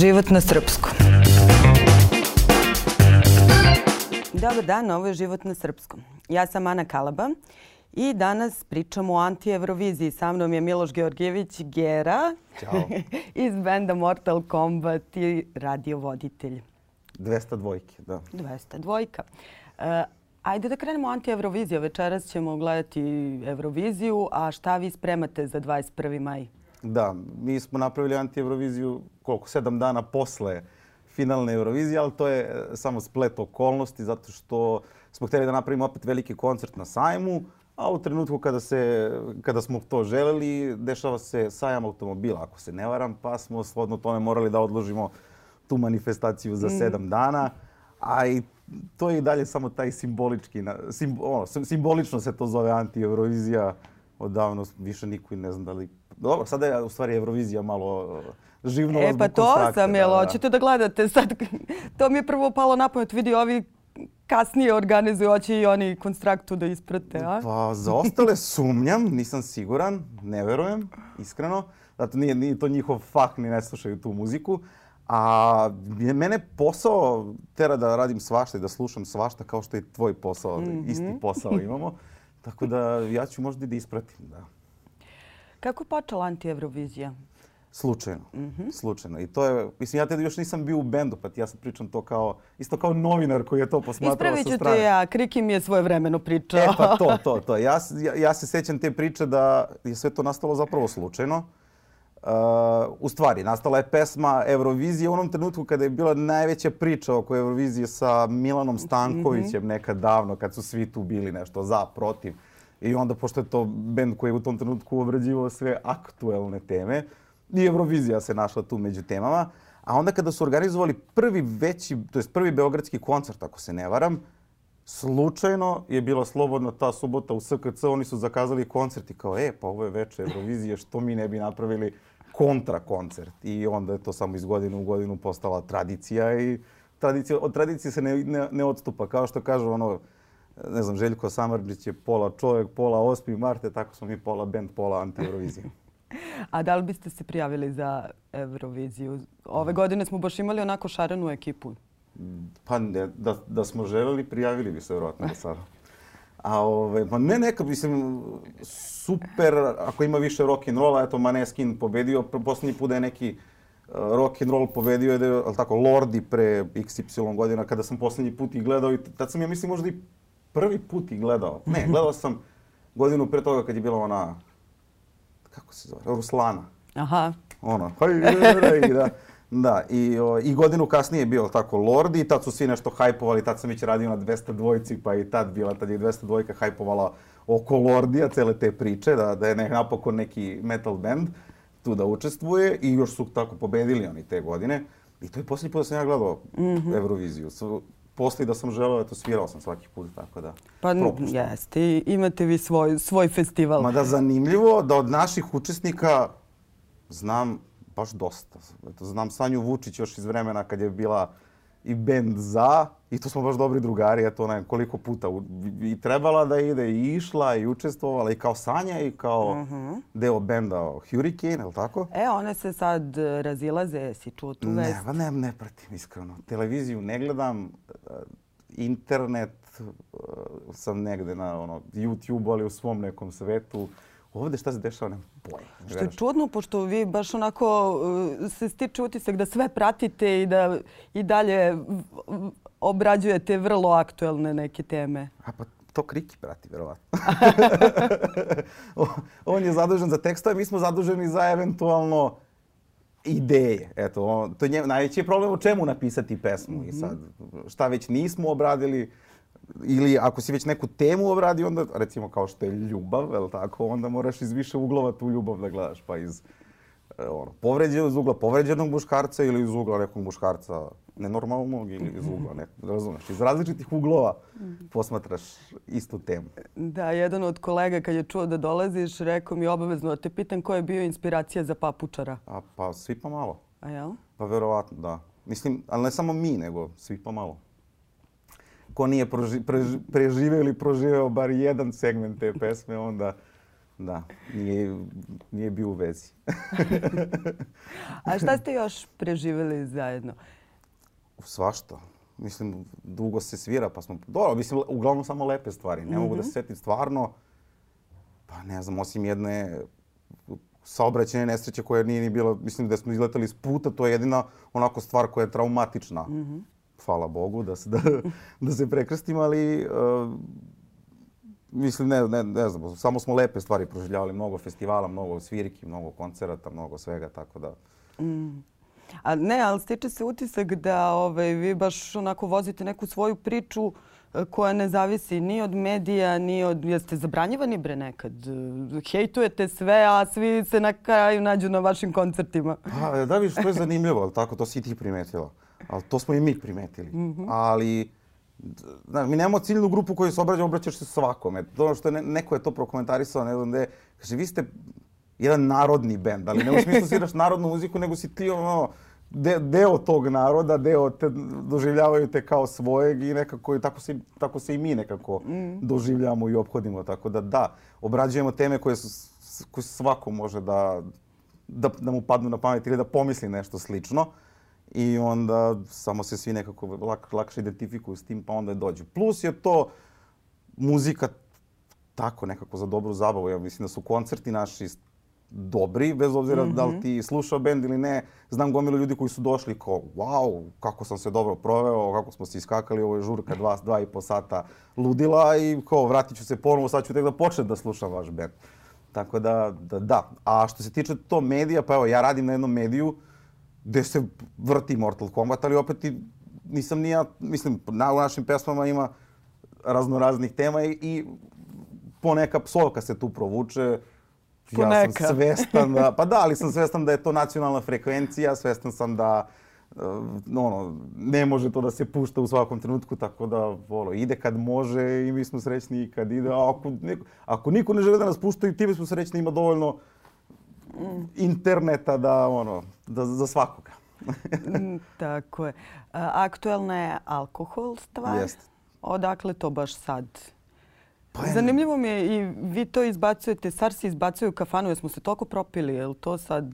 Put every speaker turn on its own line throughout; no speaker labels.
Život na srpskom. Dobar dan, ovo je Život na srpskom. Ja sam Ana Kalaba i danas pričamo o anti-Euroviziji. Sa mnom je Miloš Georgijević Gera
Ćao.
iz benda Mortal Kombat i radiovoditelj.
200 dvojke, da.
200 dvojka. Uh, ajde da krenemo anti-Eurovizija. Večeras ćemo gledati Euroviziju, a šta vi spremate za 21. maj?
Da, mi smo napravili anti-Euroviziju koliko, sedam dana posle finalne Eurovizije, ali to je e, samo splet okolnosti zato što smo htjeli da napravimo opet veliki koncert na sajmu, a u trenutku kada, se, kada smo to želeli, dešava se sajam automobila, ako se ne varam, pa smo shodno tome morali da odložimo tu manifestaciju za sedam dana. A i to je i dalje samo taj simbolički, na- sim, ono, sim- simbolično se to zove anti-Eurovizija. Odavno više niko i ne znam da li... Dobro, sada je u stvari Eurovizija malo e, živnula
E
zbog
pa to
konstrakta,
sam, jel, hoćete da gledate sad? To mi je prvo palo na pamet, vidi ovi kasnije organizuju, hoće i oni konstraktu da isprate, a?
Pa za ostale sumnjam, nisam siguran, ne verujem, iskreno. Zato nije, nije to njihov fah, ni ne slušaju tu muziku. A mene posao tera da radim svašta i da slušam svašta kao što je tvoj posao, isti posao imamo. Tako da ja ću možda i da ispratim, da.
Kako je počela anti-Eurovizija?
Slučajno, slučajno. I to je, mislim, ja tada još nisam bio u bendu, pa ja sad pričam to kao, isto kao novinar koji je to posmatrao
Ispravit
sa
ću
strane.
te ja, Kriki mi je svoje vremeno pričao.
E pa to, to, to. Ja, ja, ja se sećam te priče da je sve to nastalo zapravo slučajno. Uh, u stvari, nastala je pesma Eurovizije u onom trenutku kada je bila najveća priča oko Eurovizije sa Milanom Stankovićem nekad davno, kad su svi tu bili nešto za, protiv. I onda, pošto je to bend koji je u tom trenutku obrađivao sve aktuelne teme, i Eurovizija se našla tu među temama. A onda kada su organizovali prvi veći, to jest prvi beogradski koncert, ako se ne varam, Slučajno je bila slobodna ta subota u SKC, oni su zakazali koncert i kao, e, pa ovo je veče Eurovizije, što mi ne bi napravili kontra koncert. I onda je to samo iz godine u godinu postala tradicija i tradicija, od tradicije se ne, ne, ne odstupa. Kao što kažu ono, ne znam, Željko Samardžić je pola čovjek, pola 8. Marte, tako smo mi pola band, pola anti-Eurovizije.
A da li biste se prijavili za Euroviziju? Ove godine smo baš imali onako šarenu ekipu.
Pa ne, da, da smo želeli, prijavili bi se vjerojatno do sada. A ove, pa ne neka, mislim, super, ako ima više rock and rolla, eto Maneskin pobedio, posljednji put da je neki rock and roll pobedio, je ali tako, Lordi pre XY godina, kada sam posljednji put i gledao, i tad sam ja mislim možda i prvi put i gledao. Ne, gledao sam godinu pre toga kad je bila ona, kako se zove, Ruslana
Aha.
ono, haj, da. Da, i, o, i godinu kasnije je bio tako Lordi i tad su svi nešto hajpovali, tad sam već radio na 200 dvojci, pa i tad bila, tad je 200 dvojka hajpovala oko Lordija, cele te priče, da, da je ne, napokon neki metal band tu da učestvuje i još su tako pobedili oni te godine. I to je posljednji put da sam ja gledao Euroviziju. Poslije da sam želeo, eto, svirao sam svaki put, tako da
Pa
propuštam.
jeste, imate vi svoj, svoj festival.
Mada zanimljivo da od naših učesnika znam baš dosta. Eto, znam Sanju Vučić još iz vremena kad je bila i bend za i to smo baš dobri drugari, eto ne, koliko puta u- i trebala da ide i išla i učestvovala i kao Sanja i kao deo benda Hurricane, je li tako?
E, one se sad e, razilaze, si čuo tu vest?
Ne, ne, ne pratim iskreno. Televiziju ne gledam, e, internet e, sam negde na ono, YouTube, ali u svom nekom svetu. Ovde šta se dešava, nemam pojma.
Što je čudno, pošto vi baš onako e, se stiče utisak da sve pratite i da i dalje obrađujete vrlo aktuelne neke teme.
A pa to Kriki prati, verovatno. On je zadužen za tekstove, mi smo zaduženi za eventualno ideje. Eto, on, to je nje, najveći je problem u čemu napisati pesmu. I sad, šta već nismo obradili, ili ako si već neku temu obradio, onda recimo kao što je ljubav, je tako, onda moraš iz više uglova tu ljubav da gledaš, pa iz e, ono, povređenog iz ugla povređenog muškarca ili iz ugla nekog muškarca nenormalnog ili iz ugla nekog, razumeš, iz različitih uglova posmatraš istu temu.
Da, jedan od kolega kad je čuo da dolaziš, rekao mi obavezno te pitam ko je bio inspiracija za papučara.
A pa svi pa malo.
A jel?
Pa verovatno, da. Mislim, ali ne samo mi, nego svi pa malo. Ko nije proži, preži, preživeo ili proživeo bar jedan segment te pesme, onda Da, nije, nije bio u vezi.
A šta ste još preživjeli zajedno?
Svašta. Mislim, dugo se svira, pa smo... Dobro, mislim, uglavnom samo lepe stvari. Ne mogu da se setim stvarno, pa ne znam, osim jedne saobraćene nesreće koja nije ni bila, mislim da smo izletali iz puta, to je jedina onako stvar koja je traumatična. Mm -hmm. Hvala Bogu da se, da, da se prekrstim, ali uh, mislim, ne, ne, ne znam, samo smo lepe stvari proživljavali, mnogo festivala, mnogo svirki, mnogo koncerata, mnogo svega, tako da... Mm.
A ne, ali stiče se utisak da ovaj, vi baš onako vozite neku svoju priču e, koja ne zavisi ni od medija, ni od... Jeste zabranjivani bre nekad? Hejtujete sve, a svi se na kraju nađu na vašim koncertima.
Pa, da viš, to je zanimljivo, ali tako, to si ti primetila. Ali to smo i mi primetili. Mm -hmm. Ali Znaš, mi nemamo ciljnu grupu koju se obraćamo, obraćaš se svakome. To što je, neko je to prokomentarisao, ne znam gde, kaže, vi ste jedan narodni bend, ali ne u smislu sviraš narodnu muziku, nego si ti ono, de, deo tog naroda, deo te, doživljavaju te kao svojeg i nekako tako se, tako se i mi nekako mm. doživljamo i obhodimo. Tako da da, obrađujemo teme koje, su, koje svako može da, da, da mu padnu na pamet ili da pomisli nešto slično. I onda samo se svi nekako lak, lakše identifikuju s tim, pa onda dođu. Plus je to muzika tako nekako za dobru zabavu. Ja mislim da su koncerti naši dobri, bez obzira mm -hmm. da li mhm. ti slušao bend ili ne. Znam gomilu ljudi koji su došli kao, wow, kako sam se dobro proveo, kako smo se iskakali, ovo je žurka dva, dva i po sata ludila i kao, vratit ću se ponovo, sad ću tek da počnem da slušam vaš bend. Tako da, da, da. A što se tiče to medija, pa evo, ja radim na jednom mediju gde se vrti Mortal Kombat, ali opet i nisam ni ja, mislim, na, u našim pesmama ima raznoraznih tema i, i poneka psovka se tu provuče. Ja sam svestan da, pa da, ali sam svestan da je to nacionalna frekvencija, svestan sam da uh, ono, ne može to da se pušta u svakom trenutku, tako da volo, ide kad može i mi smo srećni kad ide. A ako, neko, ako niko ne žele da nas pušta i time smo srećni, ima dovoljno. Interneta da, ono, da, za svakoga.
Mm, tako je. Aktuelna je alkohol stvar. Jeste. Odakle to baš sad? Pa je... Zanimljivo mi je i vi to izbacujete, Sarsi izbacuju u kafanu, jer smo se toliko propili, je li to sad...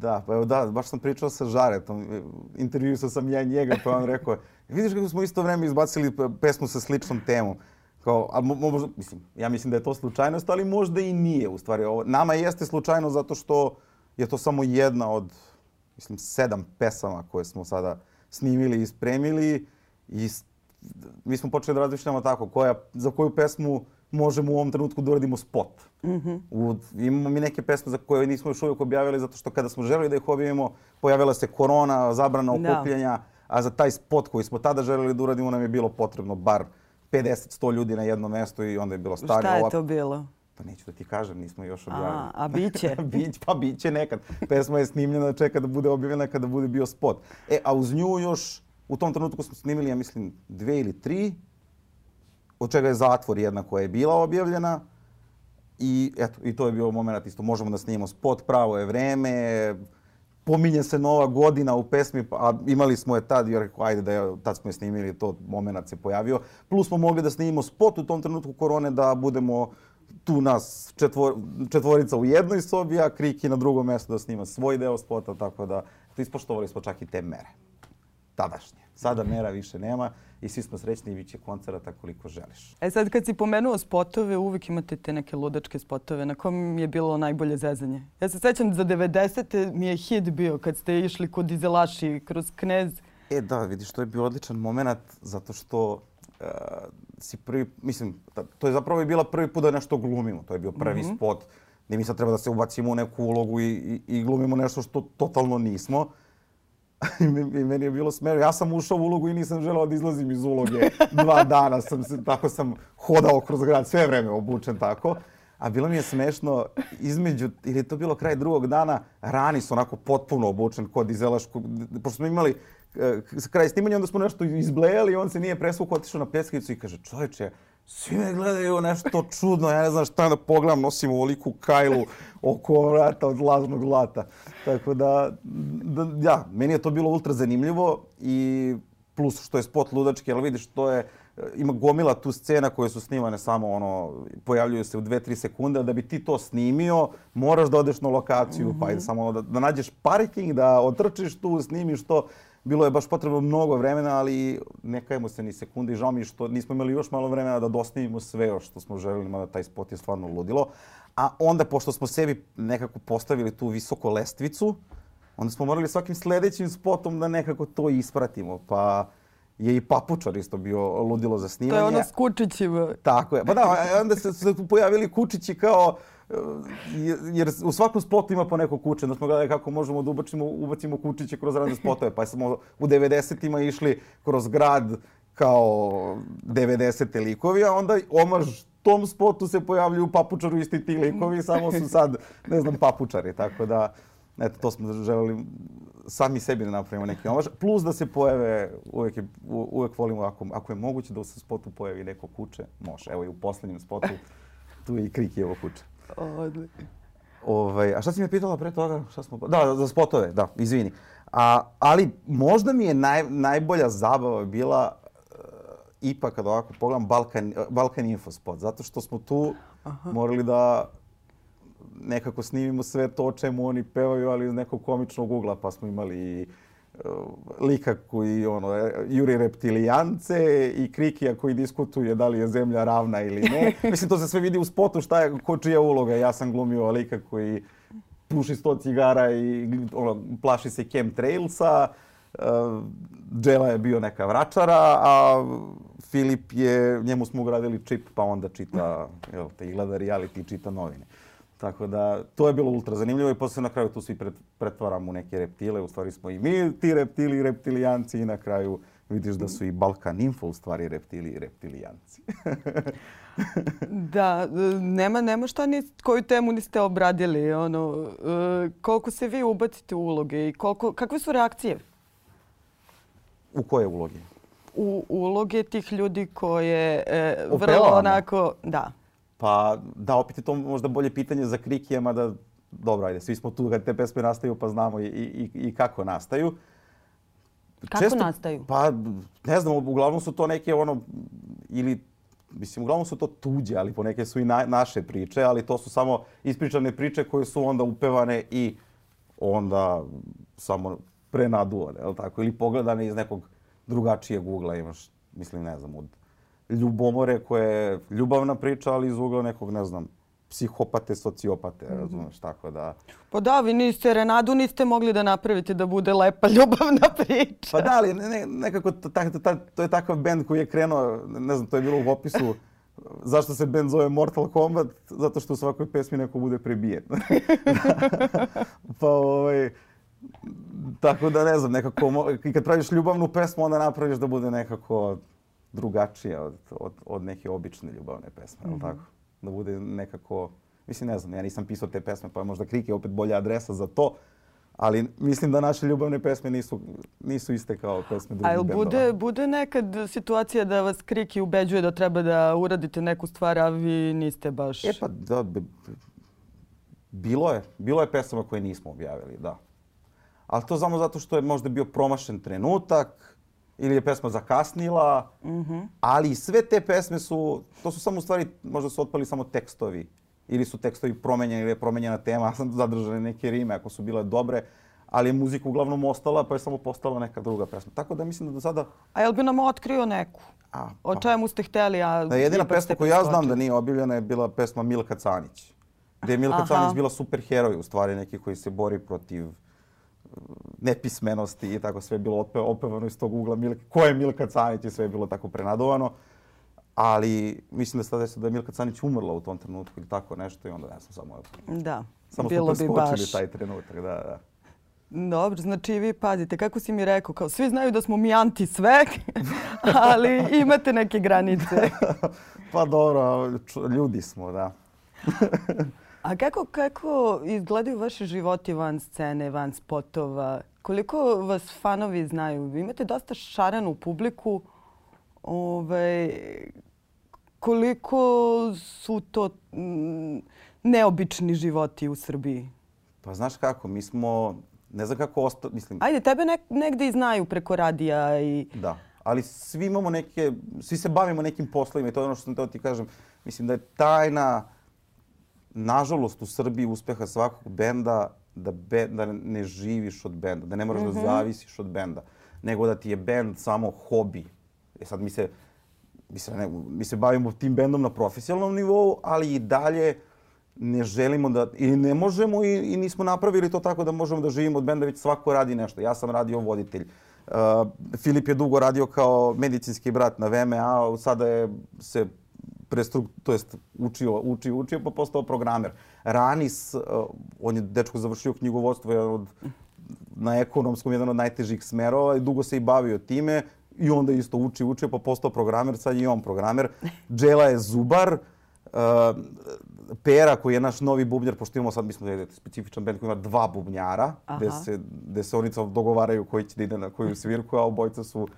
Da, pa evo da, baš sam pričao sa Žaretom, intervju sam ja njega, pa on rekao, vidiš kako smo isto vreme izbacili pesmu sa sličnom temom. Kao, a možda, mislim, ja mislim da je to slučajnost, ali možda i nije u stvari. Ovo, nama jeste slučajno zato što je to samo jedna od, mislim, sedam pesama koje smo sada snimili i spremili i mi smo počeli da razmišljamo tako, koja, za koju pesmu možemo u ovom trenutku da uradimo spot. Mm -hmm. U, imamo mi neke pesme za koje nismo još uvijek objavili zato što kada smo želeli da ih objavimo, pojavila se korona, zabrana da. okupljanja, da. a za taj spot koji smo tada želeli da uradimo nam je bilo potrebno bar 50-100 ljudi na jedno mesto i onda je bilo stari.
Šta je to bilo?
Pa neću da ti kažem, nismo još objavili. A,
a biće?
Bić, pa biće nekad. Pesma je snimljena, čeka da bude objavljena kada bude bio spot. E, a uz nju još, u tom trenutku smo snimili, ja mislim, dve ili tri, od čega je zatvor jedna koja je bila objavljena. I eto, i to je bio moment isto, možemo da snimimo spot, pravo je vreme, pominje se nova godina u pesmi, a imali smo je tad, jer rekao, ajde da je, tad smo je snimili, to moment se pojavio. Plus smo mogli da snimimo spot u tom trenutku korone, da budemo tu nas četvor, četvorica u jednoj sobi, a Kriki na drugom mjestu da snima svoj deo spota, tako da ispoštovali smo čak i te mere. Tadašnje. Sada mera više nema i svi smo srećni i bit će koncerata koliko želiš.
E sad kad si pomenuo spotove, uvijek imate te neke ludačke spotove. Na kom je bilo najbolje zezanje? Ja se sećam za 90. mi je hit bio kad ste išli kod Izelaši kroz Knez.
E da, vidiš, to je bio odličan moment zato što uh, si prvi, mislim, to je zapravo i bila prvi put da nešto glumimo. To je bio prvi mm -hmm. spot gdje mi sad treba da se ubacimo u neku ulogu i, i, i glumimo nešto što totalno nismo. I meni je bilo smiješno. Ja sam ušao u ulogu i nisam želeo da izlazim iz uloge. Dva dana sam se, tako sam hodao kroz grad, sve vreme obučen tako. A bilo mi je smešno između, ili je to bilo kraj drugog dana, Rani su onako potpuno obučen kod izelašku, pošto smo imali uh, kraj snimanja, onda smo nešto izblejali, on se nije presvuk, otišao na pljeskavicu i kaže, čovječe, svi me gledaju nešto čudno, ja ne znam šta da pogledam, nosim ovoliku kajlu oko vrata od lažnog zlata. Tako da, da, ja, meni je to bilo ultra zanimljivo i plus što je spot ludački, ali vidiš, to je ima gomila tu scena koje su snimane samo ono, pojavljuju se u dve, tri sekunde, da bi ti to snimio, moraš da odeš na lokaciju, mm -hmm. pa je samo da, da nađeš parking, da otrčiš tu, snimiš to. Bilo je baš potrebno mnogo vremena, ali ne kajemo se ni sekunde i žao mi što nismo imali još malo vremena da dostimimo sve što smo želeli, mada taj spot je stvarno ludilo. A onda, pošto smo sebi nekako postavili tu visoko lestvicu, onda smo morali svakim sledećim spotom da nekako to ispratimo. Pa je i Papučar isto bio ludilo za snimanje.
To je ono s kučićima.
Tako je. Pa da, onda se, se pojavili kučići kao jer u svakom spotu ima po neko kuće. Da smo gledali kako možemo da ubacimo, ubacimo kučiće kroz razne spotove. Pa smo u 90-ima išli kroz grad kao 90. likovi, a onda omaž tom spotu se pojavljuju papučaru isti ti likovi, samo su sad, ne znam, papučari. Tako da, eto, to smo želeli sami sebi da napravimo neki omaž. Plus da se pojave, uvek, je, uvek volimo, ako, ako je moguće da u spotu pojavi neko kuće, može. Evo i u poslednjem spotu, tu je i Krikijevo kuće. Ovaj, a šta si me pitala pre toga? Šta smo... Da, za spotove, da, izvini. A, ali možda mi je naj, najbolja zabava bila uh, ipak kad ovako pogledam Balkan, Balkan Info spot, zato što smo tu Aha. morali da nekako snimimo sve to o čemu oni pevaju, ali iz nekog komičnog ugla, pa smo imali i uh, lika koji ono, juri reptilijance i Krikija koji diskutuje da li je zemlja ravna ili ne. Mislim, to se sve vidi u spotu šta je, ko čija uloga. Ja sam glumio lika koji puši sto cigara i ono, plaši se chemtrailsa. Džela je bio neka vračara, a Filip je, njemu smo ugradili čip, pa onda čita, jel te, i gleda reality, čita novine. Tako da, to je bilo ultra zanimljivo i posle na kraju tu svi pretvaramo u neke reptile. U stvari smo i mi ti reptili, reptilijanci i na kraju vidiš da su i Balkan Info u stvari reptili i reptilijanci.
da, nema, nema šta ni, koju temu niste obradili. Ono, uh, koliko se vi ubacite u uloge i koliko, kakve su reakcije?
U koje uloge?
U uloge tih ljudi koje e, vrlo onako, da.
Pa da, opet je to možda bolje pitanje za Krikija, mada dobro, ajde, svi smo tu kad te pesme nastaju pa znamo i, i, i kako nastaju.
Kako Često, nastaju?
Pa, ne znam, uglavnom su to neke ono, ili, mislim, uglavnom su to tuđe, ali poneke su i na, naše priče, ali to su samo ispričane priče koje su onda upevane i onda samo prenaduvane, je tako? Ili pogledane iz nekog drugačijeg ugla imaš, mislim, ne znam, od ljubomore koje je ljubavna priča, ali iz ugla nekog, ne znam, psihopate, sociopate, mm -hmm. razumeš, tako da...
Pa da, vi niste Renadu niste mogli da napravite da bude lepa ljubavna priča.
Pa da, ali ne, nekako to, to, to, to je takav bend koji je krenuo, ne znam, to je bilo u opisu zašto se bend zove Mortal Kombat, zato što u svakoj pesmi neko bude prebijen. pa ovaj, tako da ne znam, nekako, i kad praviš ljubavnu pesmu, onda napraviš da bude nekako drugačija od, od, od neke obične ljubavne pesme, mm -hmm. tako? Da bude nekako, mislim, ne znam, ja nisam pisao te pesme, pa je možda Krik je opet bolja adresa za to, ali mislim da naše ljubavne pesme nisu, nisu iste kao pesme drugih bendova.
A bude, bude nekad situacija da vas Kriki ubeđuje da treba da uradite neku stvar, a vi niste baš...
E pa da, bilo je. Bilo je pesama koje nismo objavili, da. Ali to samo zato što je možda bio promašen trenutak, ili je pesma zakasnila, mm -hmm. ali sve te pesme su, to su samo u stvari, možda su otpali samo tekstovi ili su tekstovi promenjeni ili je promenjena tema, zadržane neke rime ako su bile dobre, ali je muzika uglavnom ostala pa je samo postala neka druga pesma. Tako da mislim da do sada...
A jel bi nam otkrio neku? A, pa. O čemu ste hteli, a...
Da, jedina pesma koju ja znam da nije objavljena je bila pesma Milka Canić. Gde je Milka Aha. Canić bila super heroj, u stvari neki koji se bori protiv nepismenosti i tako sve je bilo ope, opevano iz tog ugla Milke. Ko je Milka Canić i sve je bilo tako prenadovano. Ali mislim da se desilo da je Milka Canić umrla u tom trenutku ili tako nešto i onda ne znam samo...
Da,
samo
bilo bi baš.
taj trenutak, da, da.
Dobro, znači vi pazite, kako si mi rekao, kao svi znaju da smo mi anti sve, ali imate neke granice.
pa dobro, ljudi smo, da.
A kako, kako izgledaju vaši životi van scene, van spotova? Koliko vas fanovi znaju? Vi imate dosta šarenu publiku. Ove, ovaj, koliko su to mm, neobični životi u Srbiji?
Pa znaš kako, mi smo, ne znam kako ostao, mislim...
Ajde, tebe ne, negde i znaju preko radija i...
Da. ali svi imamo neke, svi se bavimo nekim poslovima i to je ono što sam teo ti kažem. Mislim da je tajna, nažalost u Srbiji uspeha svakog benda da, be, da ne živiš od benda, da ne moraš mm -hmm. da mhm. zavisiš od benda, nego da ti je bend samo hobi. E sad mi se, mi se, ne, mi se bavimo tim bendom na profesionalnom nivou, ali i dalje ne želimo da, i ne možemo i, i nismo napravili to tako da možemo da živimo od benda, već svako radi nešto. Ja sam radio voditelj. Uh, Filip je dugo radio kao medicinski brat na VMA, sada je se prestruk, to jest učio, učio, učio, pa postao programer. Ranis, uh, on je dečko završio knjigovodstvo, jedan od, na ekonomskom jedan od najtežih smerova i dugo se i bavio time i onda isto uči, učio, pa postao programer, sad je i on programer. Džela je zubar, uh, Pera koji je naš novi bubnjar, pošto imamo sad, mi smo specifičan band koji ima dva bubnjara, gde se, gde se oni dogovaraju koji će da ide na koju svirku, a obojica su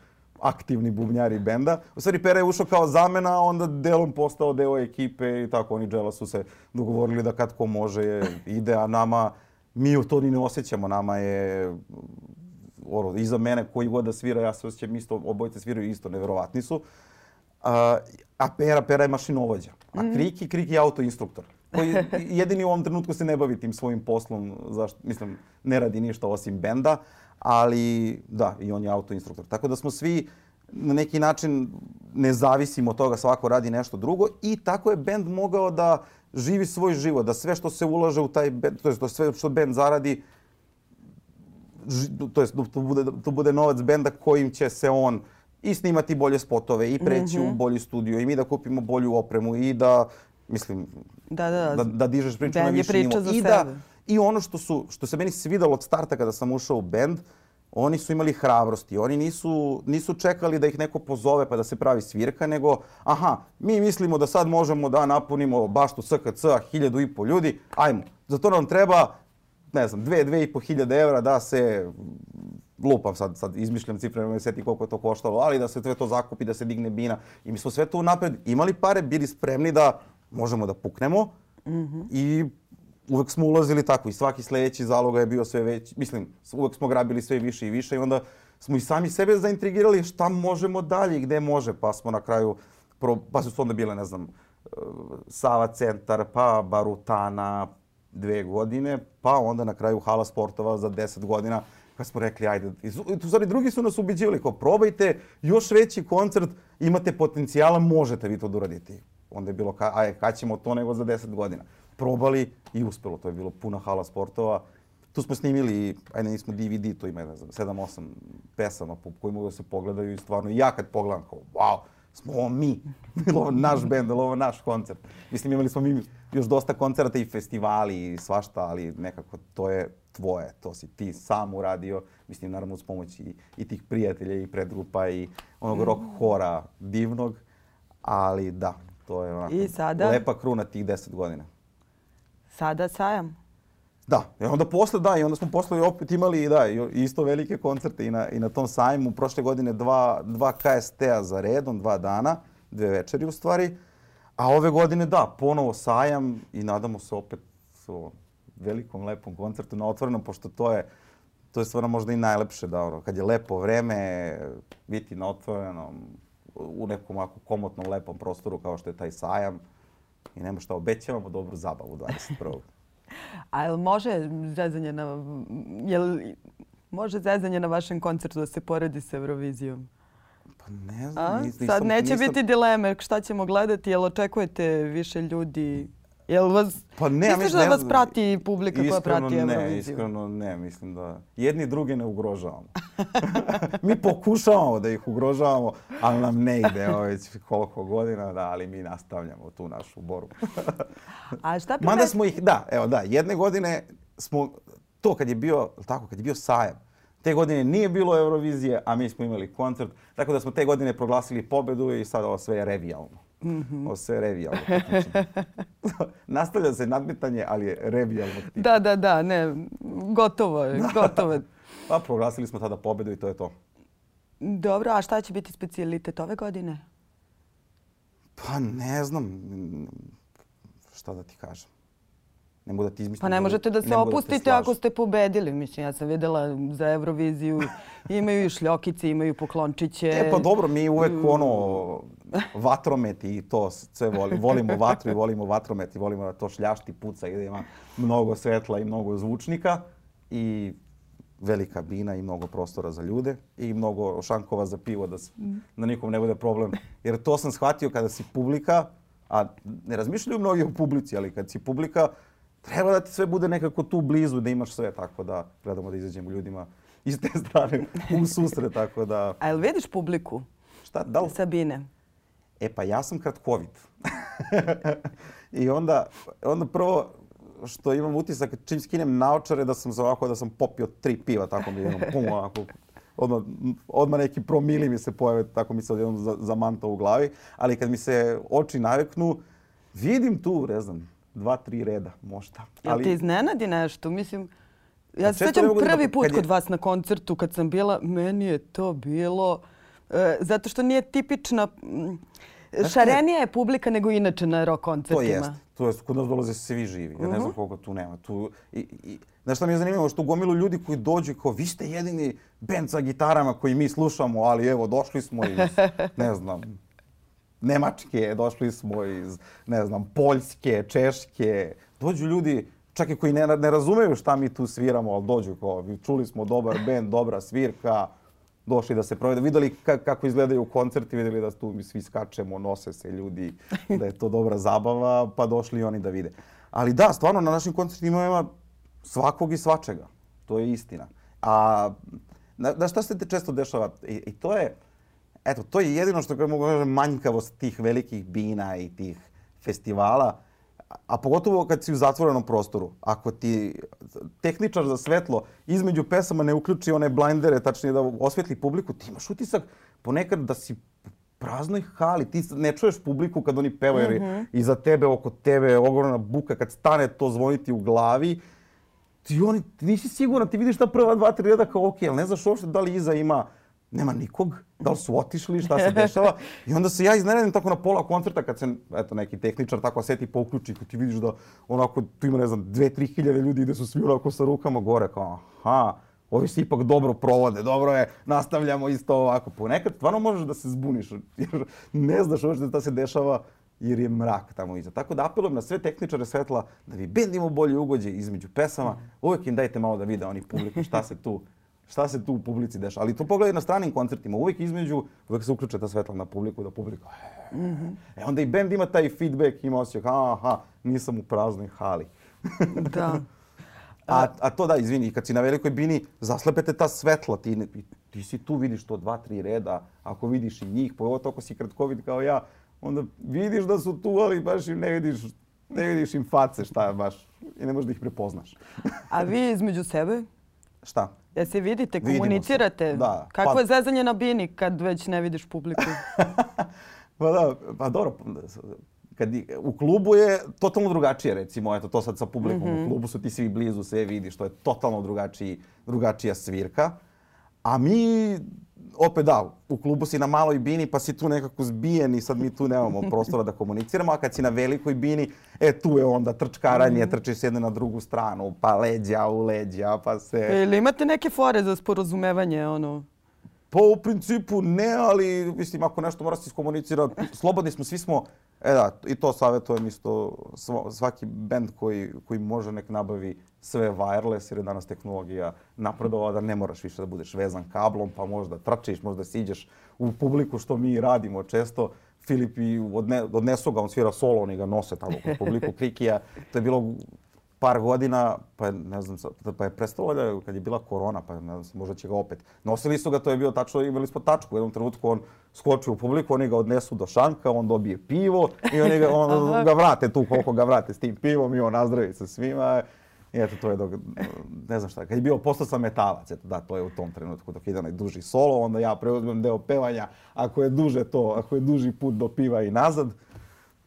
aktivni bubnjari benda. U stvari Pera je ušao kao zamena, a onda delom postao deo ekipe i tako oni Džela su se dogovorili da kad ko može je, ide, a nama, mi u to ni ne osjećamo, nama je ono, iza mene koji god da svira, ja se osjećam isto, obojice sviraju isto, neverovatni su. A, a Pera, Pera je mašinovođa. A mhm. Kriki, Kriki je autoinstruktor. Koji jedini u ovom trenutku se ne bavi tim svojim poslom, zašto, mislim, ne radi ništa osim benda, ali da, i on je autoinstruktor. Tako da smo svi na neki način ne zavisimo od toga, svako radi nešto drugo i tako je bend mogao da živi svoj život, da sve što se ulaže u taj bend, to jest da sve što bend zaradi, to jest da to bude, to bude novac benda kojim će se on i snimati bolje spotove i preći mm -hmm. u mhm. bolji studio i mi da kupimo bolju opremu i da mislim
da, da,
da, da dižeš priču na više nivo. I sebe. da i ono što su što se meni svidelo od starta kada sam ušao u bend, oni su imali hrabrosti. Oni nisu, nisu čekali da ih neko pozove pa da se pravi svirka, nego aha, mi mislimo da sad možemo da napunimo baštu SKC hiljadu i po ljudi, ajmo. Za to nam treba, ne znam, dve, dve i po hiljade evra da se lupam sad, sad izmišljam cifre, ne seti koliko je to koštalo, ali da se sve to zakupi, da se digne bina. I mi smo sve to napred imali pare, bili spremni da možemo da puknemo mm -hmm. i uvek smo ulazili tako i svaki sledeći zaloga je bio sve veći. Mislim, uvek smo grabili sve više i više i onda smo i sami sebe zaintrigirali šta možemo dalje i gde može. Pa smo na kraju, pro, pa su onda bile, ne znam, uh, Sava centar, pa Barutana dve godine, pa onda na kraju Hala sportova za deset godina kad smo rekli, ajde, u stvari drugi su nas ubeđivali, kao probajte još veći koncert, imate potencijala, možete vi to da uradite. Onda je bilo, ka, ajde, kad ćemo to nego za 10 godina. Probali i uspelo, to je bilo puna hala sportova. Tu smo snimili, ajde nismo DVD, to ima, ne znam, 7-8 pesama po koji mogu da se pogledaju i stvarno, ja kad pogledam, kao, wow, smo ovo mi, ovo naš bend, ovo naš koncert. Mislim, imali smo mi još dosta koncerta i festivali i svašta, ali nekako to je tvoje, to si ti sam uradio, mislim naravno uz pomoć i, i tih prijatelja i predgrupa i onog mm. rock hora divnog, ali da, to je onako
I sada?
lepa kruna tih deset godina.
Sada sajam?
Da, i onda posle, da, i onda smo posle opet imali da, isto velike koncerte i na, i na tom sajmu. Prošle godine dva, dva KST-a za redom, dva dana, dve večeri u stvari. A ove godine da, ponovo sajam i nadamo se opet so, velikom, lepom koncertu na otvorenom, pošto to je, to je stvarno možda i najlepše da ono, kad je lepo vreme, biti na otvorenom, u nekom ovako komotnom, lepom prostoru kao što je taj sajam i nema šta obećavamo dobru zabavu 21.
A jel može zezanje na, jel može zezanje na vašem koncertu da se poredi sa Eurovizijom?
Pa ne znam.
Nisam, Sad neće nisam... biti dileme šta ćemo gledati, jel očekujete više ljudi Jel vas, pa ne, misliš mislim, da vas prati publika koja prati Euroviziju?
Ne, iskreno ne, mislim da jedni druge ne ugrožavamo. mi pokušavamo da ih ugrožavamo, ali nam ne ide već koliko godina, da, ali mi nastavljamo tu našu borbu.
A šta
prime... Mada smo ih, da, evo da, jedne godine smo, to kad je bio, tako, kad je bio sajam, te godine nije bilo Eurovizije, a mi smo imali koncert, tako da smo te godine proglasili pobedu i sad ovo sve je revijalno. Mm -hmm. Ovo sve revijalno. Nastavlja se nadmetanje, ali je revijalno.
Da, da, da, ne, gotovo je, gotovo je.
Pa proglasili smo tada pobedu i to je to.
Dobro, a šta će biti specijalitet ove godine?
Pa ne znam šta da ti kažem. Ne mogu da ti izmislim.
Pa ne možete da se
te
opustite
slažem.
ako ste pobedili. Mislim, ja sam videla za Euroviziju imaju i šljokice, imaju poklončiće.
E pa dobro, mi uvek ono vatromet i to sve voli, volimo vatru i volimo vatromet i volimo da to šljašti, puca i da ima mnogo svetla i mnogo zvučnika i velika bina i mnogo prostora za ljude i mnogo šankova za pivo da, s- da nikom ne bude problem. Jer to sam shvatio kada si publika, a ne razmišljaju mnogi o publici, ali kad si publika, treba da ti sve bude nekako tu blizu, da imaš sve, tako da gledamo da izađemo ljudima iz te strane u susret, tako da...
A jel vidiš publiku
Šta, da li
Sabine?
E pa ja sam kratkovit. I onda, onda prvo što imam utisak čim skinem naočare da sam za ovako da sam popio tri piva, tako mi je jednom pum ovako. Odmah, odmah neki promili mi se pojave, tako mi se odjednom za- zamanta u glavi. Ali kad mi se oči naveknu, vidim tu, ne znam, dva, tri reda možda.
Jel
Ali,
te iznenadi nešto? Mislim, ja se
ne
sjećam
mogu da-
prvi put
kad je-
kod vas na koncertu kad sam bila, meni je to bilo... e, zato što nije tipična... mm, Šarenija je publika nego inače na rock koncertima.
To jest. To jest, kod nas dolaze svi živi. Ja ne znam koliko tu nema. Tu, i, i, znaš šta mi je zanimljivo? Što gomilu ljudi koji dođu i kao, vi ste jedini band sa gitarama koji mi slušamo, ali evo, došli smo iz, ne znam, Nemačke, došli smo iz, ne znam, Poljske, Češke. Dođu ljudi, čak i koji ne, ne razumeju šta mi tu sviramo, ali dođu kao, čuli smo dobar band, dobra svirka, došli da se provede. Videli ka- kako izgledaju koncerti, videli da tu mi svi skačemo, nose se ljudi, da je to dobra zabava, pa došli oni da vide. Ali da, stvarno na našim koncertima ima svakog i svačega. To je istina. A na šta se te često dešava? I, i to je, eto, to je jedino što mogu kažem manjkavost tih velikih bina i tih festivala, a- pogotovo kad si u zatvorenom prostoru. Ako ti tehničar za svetlo između pesama ne uključi one blindere, tačnije da osvetli publiku, ti imaš utisak ponekad da si praznoj hali. Ti ne čuješ publiku kad oni pevaju, jer je iza tebe, oko tebe ogromna buka. Kad stane to zvoniti u glavi, ti oni, ti nisi siguran, ti vidiš ta prva dva, tri reda kao ok, ali ne znaš uopšte da li iza ima, nema nikog, da li su otišli, šta se dešava. I onda se ja iznenadim tako na pola koncerta kad se, eto, neki tehničar tako seti pa uključi, ti vidiš da onako tu ima, ne znam, dve, tri hiljade ljudi gde su svi onako sa rukama gore, kao aha, ovi se ipak dobro provode, dobro je, nastavljamo isto ovako. Ponekad stvarno možeš da se zbuniš, jer ne znaš uopšte šta se dešava, jer je mrak tamo iza. Tako da apelujem na sve tehničare svetla da bi bend imao bolji ugođaj između pesama. Uvijek im dajte malo da vide oni publiku šta se tu šta se tu u publici dešava. Ali to pogledaj na stranim koncertima. Uvijek između, uvijek se uključe ta svetla na publiku, da publika... E onda i bend ima taj feedback, ima osjećaj, aha, nisam u praznoj hali.
Da.
A, a to da, izvini, kad si na velikoj bini, zaslepete ta svetla, ti, ne- ti si tu, vidiš to dva, tri reda, ako vidiš i njih, pogotovo ako si kratkovid kao ja, onda vidiš da su tu, ali baš im ne vidiš, ne vidiš im face šta je baš i ne možeš da ih prepoznaš.
A vi između sebe?
Šta?
Ja se vidite,
Vidimo se.
komunicirate?
Da.
Kakvo
Pa-
je zezanje na bini kad već ne vidiš publiku?
Pa da, pa dobro, kad u klubu je totalno drugačije, recimo, eto to sad sa publikom, u klubu su ti svi blizu, sve vidiš, to je totalno drugačiji, drugačija svirka. A mi, opet da, u klubu si na maloj bini pa si tu nekako zbijen i sad mi tu nemamo prostora da komuniciramo, a kad si na velikoj bini, e tu je onda trčkaranje, trčiš s jedne na drugu stranu, pa leđa u leđa, pa se...
Ili imate neke fore za sporazumevanje, ono?
Pa u principu ne, ali mislim ako nešto mora se iskomunicirati, slobodni smo, svi smo, e da, i to savjetujem isto svaki band koji, koji može nek nabavi sve wireless jer je danas tehnologija napredovala da ne moraš više da budeš vezan kablom pa možda trčiš, možda siđeš u publiku što mi radimo često. Filip i odne, odnesu ga, on svira solo, oni ga nose tamo kod publiku Krikija. To je bilo par godina, pa je, ne znam, pa je prestalo valjda kad je bila korona, pa ne znam, možda će ga opet. Nosili su ga, to je bio tačno, imali smo tačku. U jednom trenutku on skoči u publiku, oni ga odnesu do šanka, on dobije pivo i oni ga, on, ga vrate tu koliko ga vrate s tim pivom i on nazdravi sa svima. I eto, to je dok, ne znam šta, kad je bio postao sam metalac, eto da, to je u tom trenutku dok ide onaj duži solo, onda ja preuzmem deo pevanja, ako je duže to, ako je duži put do piva i nazad.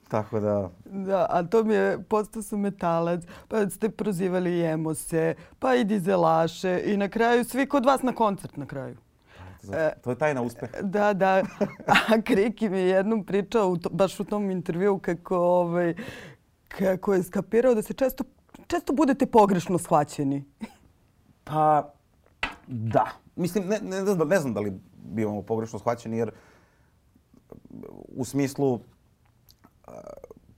Tako da,
Da, a to mi je, postao sam metalac, pa ste prozivali i emose, pa i dizelaše i na kraju svi kod vas na koncert na kraju.
to je tajna uspeha.
Da, da. A Kriki mi je jednom pričao, u to, baš u tom intervju, kako, ovaj, kako je skapirao da se često često budete pogrešno shvaćeni?
Pa, da. Mislim, ne, ne, ne znam da li bivamo pogrešno shvaćeni, jer u smislu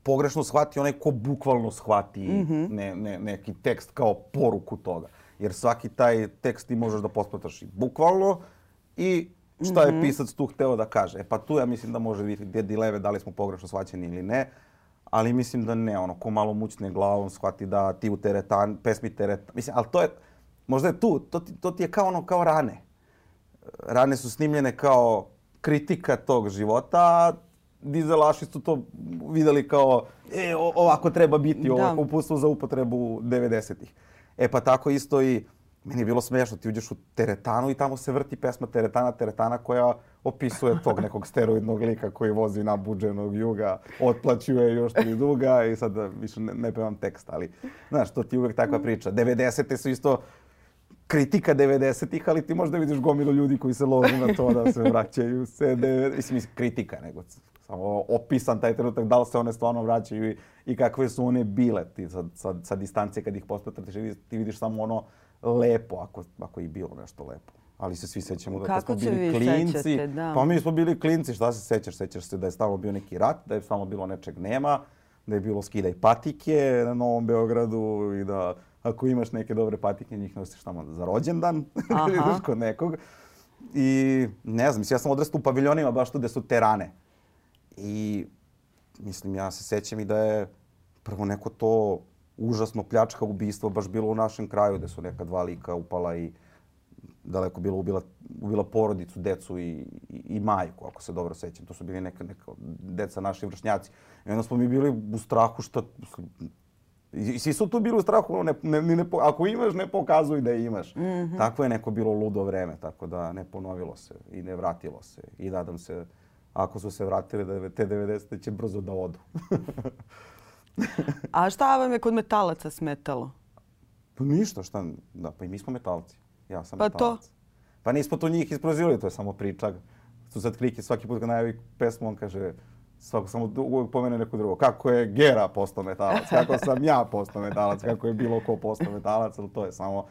pogrešno shvati onaj ko bukvalno shvati mm -hmm. ne, ne, neki tekst kao poruku toga. Jer svaki taj tekst ti možeš da posmataš i bukvalno i šta je mhm. pisac tu hteo da kaže. E pa tu ja mislim da može biti gdje dileme da li smo pogrešno shvaćeni ili ne. Ali mislim da ne, ono, ko malo mućne glavom shvati da ti u teretan, pesmi teretan, mislim, ali to je, možda je tu, to ti, to ti je kao ono, kao rane. Rane su snimljene kao kritika tog života, dizelaši su to videli kao e, ovako treba biti, ovo uputstvo za upotrebu 90-ih. E pa tako isto i meni je bilo smiješno, ti uđeš u teretanu i tamo se vrti pesma Teretana, Teretana koja opisuje tog nekog steroidnog lika koji vozi na buđenog juga, otplaćuje još tri duga i sad više ne, ne pevam tekst, ali znaš, to ti uvek takva priča. 90. su isto kritika 90-ih, ali ti možda vidiš gomilu ljudi koji se ložu na to da se vraćaju se, mislim, kritika, nego samo opisan taj trenutak, da li se one stvarno vraćaju i, i kakve su one bile ti sa, sa, sa distance kad ih pospetratiš, ti vidiš samo ono lepo, ako, ako je bilo nešto lepo. Ali se svi sećamo da smo bili klinci. Sećate, da. Pa mi smo bili klinci, šta se sećaš? Sećaš se da je stalno bio neki rat, da je stalno bilo nečeg nema, da je bilo skidaj patike na Novom Beogradu i da ako imaš neke dobre patike, njih nosiš tamo za rođendan, kod nekog. I ne znam, ja sam odrastao u paviljonima baš tu gde su terane. I mislim, ja se sećam i da je prvo neko to užasno pljačka ubistvo baš bilo u našem kraju, gde su neka dva lika upala i daleko bilo ubila, ubila porodicu, decu i, i, i majku, ako se dobro sećam. To su bili neka, neka deca naši vršnjaci. I onda smo mi bili u strahu što... I svi su tu bili u strahu, ne, ne, ne, ako imaš, ne pokazuj da imaš. Mm -hmm. Tako je neko bilo ludo vreme, tako da ne ponovilo se i ne vratilo se. I nadam se ako su se vratili da te 90. će brzo da odu.
A šta vam je kod metalaca smetalo?
Pa ništa, šta, da, pa i mi smo metalci. Ja sam pa metalac. To? Pa nismo to njih isprozivali, to je samo priča. Tu sad klike svaki put kad najavi pesmu, on kaže, svako samo uvijek pomene neko drugo. Kako je Gera postao metalac, kako sam ja postao metalac, kako je bilo ko postao metalac, ali to je samo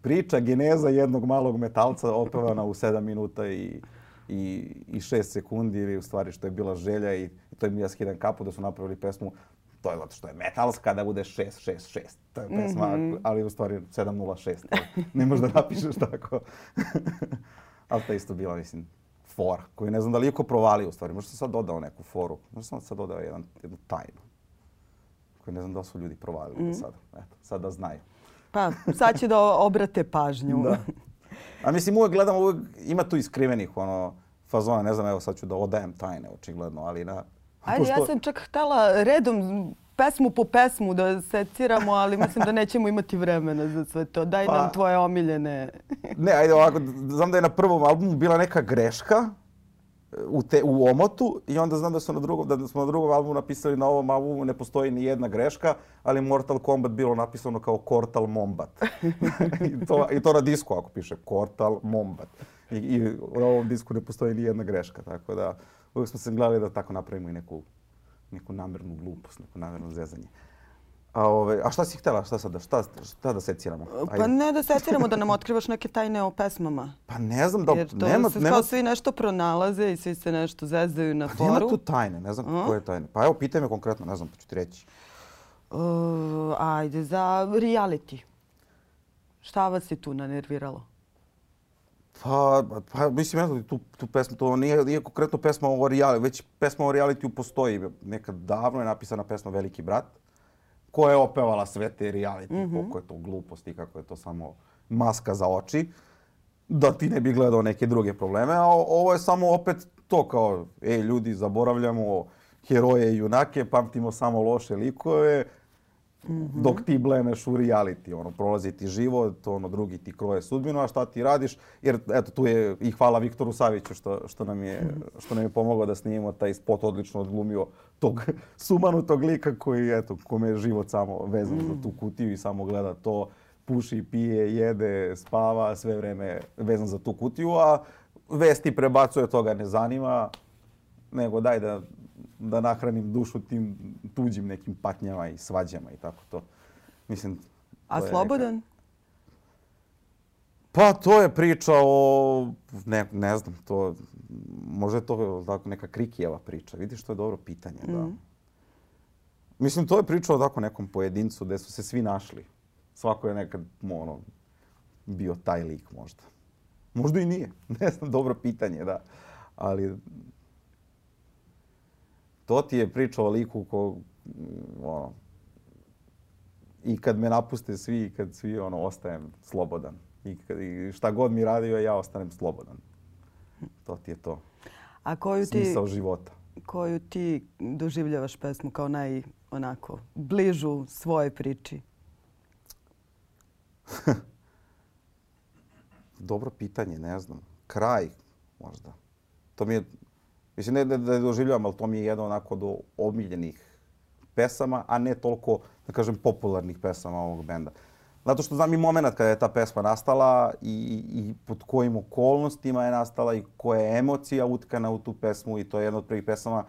priča, geneza jednog malog metalca opevana u 7 minuta i i, i šest sekundi ili u stvari što je bila želja i, i to je ja skidam kapu da su napravili pesmu to je zato što je metalska da bude 666. To je pesma, mm -hmm. ali u stvari 706. Ne možeš da napišeš tako. ali to je isto bila, mislim, for, koju ne znam da li je ko provalio u stvari. Možda sam sad dodao neku foru. Možda sam sad dodao jedan, jednu tajnu. Koju ne znam da li su ljudi provalili mm -hmm. sada. Eto, sad da znaju.
Pa, sad će da obrate pažnju. da.
A mislim, uvek gledam, uvek ima tu iskrivenih ono, fazona, ne znam, evo sad ću da odajem tajne, očigledno, ali na...
Ajde, pošto... ja sam čak htela redom pesmu po pesmu da seciramo, ali mislim da nećemo imati vremena za sve to. Daj pa, nam tvoje omiljene.
ne, ajde ovako, znam da je na prvom albumu bila neka greška, u, te, u omotu i onda znam da, su na drugom, da smo na drugom albumu napisali na ovom albumu ne postoji ni jedna greška, ali Mortal Kombat bilo napisano kao Kortal Mombat. I, to, I to na disku ako piše Kortal Mombat. I, I u ovom disku ne postoji ni jedna greška, tako da uvijek smo se gledali da tako napravimo i neku, neku namernu glupost, neku namernu zezanje. A, ove, a šta si htjela? Šta sada? Šta, šta da seciramo?
Ajde. Pa ne da seciramo, da nam otkrivaš neke tajne o pesmama.
Pa ne znam da...
Jer to nema, se nema... svi nešto pronalaze i svi se nešto zezaju na
pa
foru.
Pa nema tu tajne, ne znam koje je tajne. Pa evo, pitaj me konkretno, ne znam, pa ću ti reći.
Uh, ajde, za reality. Šta vas je tu nanerviralo?
Pa, pa mislim, eto, tu, tu pesmu, to nije, nije konkretno pesma o reality, već pesma o reality postoji. Nekad davno je napisana pesma Veliki brat ko je opevala sve te reality, mm -hmm. koliko je to gluposti, kako je to samo maska za oči, da ti ne bi gledao neke druge probleme. A ovo je samo opet to kao, ej ljudi, zaboravljamo heroje i junake, pamtimo samo loše likove, -hmm. dok ti blemeš u reality. Ono, prolazi ti život, ono, drugi ti kroje sudbinu, a šta ti radiš? Jer, eto, tu je i hvala Viktoru Saviću što, što, nam je, što nam je pomogao da snimimo taj spot odlično odglumio tog sumanutog lika koji, eto, kome je život samo vezan mm. za tu kutiju i samo gleda to, puši, pije, jede, spava, sve vreme vezan za tu kutiju, a vesti prebacuje, toga ne zanima, nego daj da da nahranim dušu tim tuđim nekim patnjama i svađama i tako to. Mislim,
A
to je
slobodan?
Neka... Pa to je priča o, ne, ne znam, to, možda je to tako neka Krikijeva priča. Vidiš, to je dobro pitanje, mm. da. Mislim, to je priča o tako nekom pojedincu gde su se svi našli. Svako je nekad, ono, bio taj lik možda. Možda i nije. Ne znam, dobro pitanje, da. Ali to ti je priča o liku ko, ono, i kad me napuste svi, i kad svi, ono, ostajem slobodan. I, kad, I šta god mi radio, ja ostanem slobodan. To ti je to.
A koju ti,
Smisao života.
Koju ti doživljavaš pesmu kao naj, onako, bližu svojoj priči?
Dobro pitanje, ne znam. Kraj, možda. To mi je, mislim ne da je doživljavam, ali to mi je jedno onako do omiljenih pesama, a ne toliko, da kažem, popularnih pesama ovog benda. Zato što znam i moment kada je ta pesma nastala i, i pod kojim okolnostima je nastala i koja je emocija utkana u tu pesmu i to je jedna od prvih pesama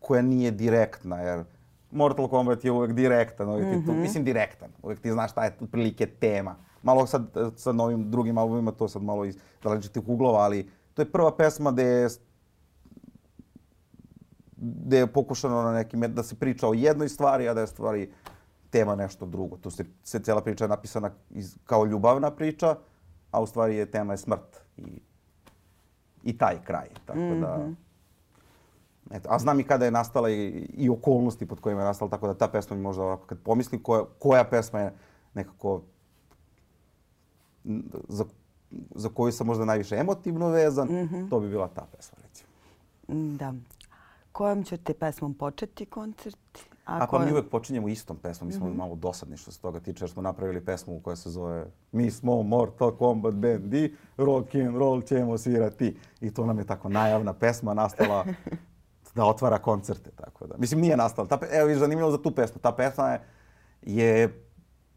koja nije direktna, jer Mortal Kombat je uvek direktan, uvek ti tu, mm -hmm. mislim direktan, uvek ti znaš šta je otprilike tema. Malo sad sa novim drugim albumima to sad malo iz različitih uglova, ali to je prva pesma gde je gde je pokušano na nekim, da se priča o jednoj stvari, a da je stvari tema nešto drugo. Tu se, se cijela priča je napisana iz, kao ljubavna priča, a u stvari je tema je smrt i, i taj kraj. Tako mm -hmm. da, mhm. eto, a znam i kada je nastala i, i okolnosti pod kojima je nastala, tako da ta pesma mi možda ovako, kad pomislim koja, koja pesma je nekako za, za koju sam možda najviše emotivno vezan, mm -hmm. to bi bila ta pesma, recimo.
Da. Kojom ćete pesmom početi koncert?
A, A pa mi uvek počinjemo istom pesmom. Mi smo mm -hmm. malo dosadni što se toga tiče, jer smo napravili pesmu koja se zove Mi smo Mortal Kombat Band i rock and roll ćemo svirati. I to nam je tako najavna pesma nastala da otvara koncerte. Tako da. Mislim, nije nastala. Ta, evo, viš, zanimljivo za tu pesmu. Ta pesma je, je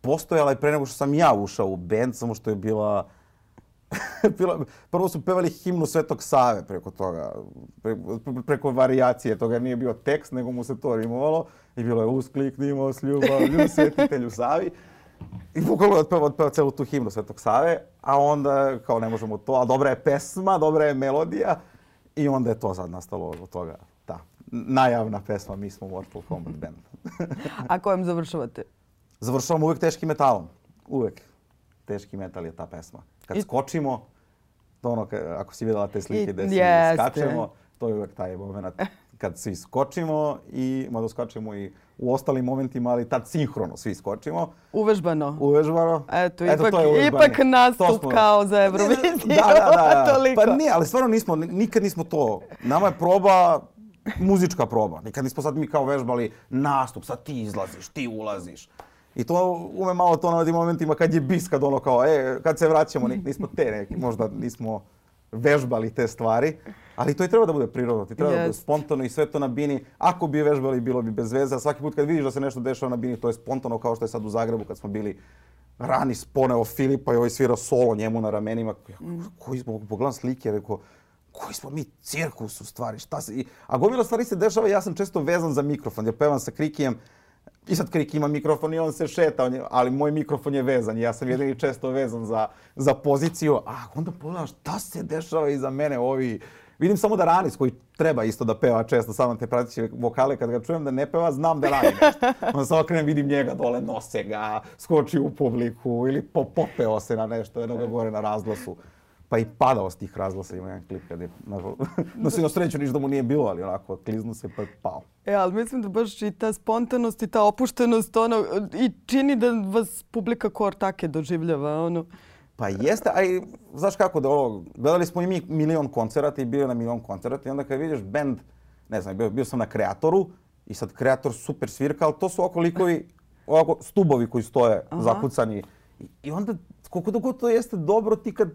postojala i pre nego što sam ja ušao u band, samo što je bila prvo su pevali himnu Svetog Save preko toga, pre, preko varijacije toga. Nije bio tekst, nego mu se to rimovalo. I bilo je uskliknimo s ljubavlju svetitelju Savi. I bukvalno je otpeva, otpeva celu tu himnu Svetog Save, a onda kao ne možemo to, a dobra je pesma, dobra je melodija. I onda je to sad nastalo od toga. Ta najavna pesma, mi smo Mortal Kombat Band.
a kojem završavate?
Završavamo uvek teškim metalom. Uvek. Teški metal je ta pesma kad I... skočimo, to ono, ako si videla te slike gde svi skačemo, to je uvek taj moment kad svi skočimo i mada skočimo i u ostalim momentima, ali tad sinhrono svi skočimo.
Uvežbano.
Uvežbano.
Eto, Eto ipak, to je ipak nastup smo... kao za Euroviziju. Da, da,
da. da. pa nije, ali stvarno nismo, nikad nismo to. Nama je proba muzička proba. Nikad nismo sad mi kao vežbali nastup, sad ti izlaziš, ti ulaziš. I to ume malo to na tim momentima kad je bis, kad ono kao, e, kad se vraćamo, nismo te neki, možda nismo vežbali te stvari. Ali to i treba da bude prirodno, ti treba yes. da bude spontano i sve to na bini. Ako bi vežbali, bilo bi bez veze. A svaki put kad vidiš da se nešto dešava na bini, to je spontano kao što je sad u Zagrebu kad smo bili rani sponeo Filipa i ovaj svira solo njemu na ramenima. Koji smo, pogledam slike, rekao, koji smo mi cirkus u stvari, šta se... A gomila stvari se dešava, ja sam često vezan za mikrofon, ja pevam sa Krikijem, I sad Krik ima mikrofon i on se šeta, ali moj mikrofon je vezan. Ja sam jedini često vezan za, za poziciju. A onda pogledam šta se dešava iza mene ovi... Vidim samo da Ranis koji treba isto da peva često, samo te pratiće vokale. Kad ga čujem da ne peva, znam da radi nešto. Onda se okrenem, vidim njega dole, nose ga, skoči u publiku ili popeo se na nešto, jedno ga gore na razglasu pa i padao s tih razglasa. Ima jedan klip kad je, no se na sreću ništa da mu nije bilo, ali onako, kliznu se pa je pao.
E, ali mislim da baš i ta spontanost i ta opuštenost, ono, i čini da vas publika kor take doživljava, ono.
Pa jeste, a i, znaš kako, da ovo, gledali smo i mi milion koncerata i bio na milion koncerata i onda kad vidiš band, ne znam, bio, bio sam na kreatoru i sad kreator super svirka, ali to su oko likovi, ovako stubovi koji stoje Aha. zakucani. I, I onda koliko da god to jeste dobro, ti kad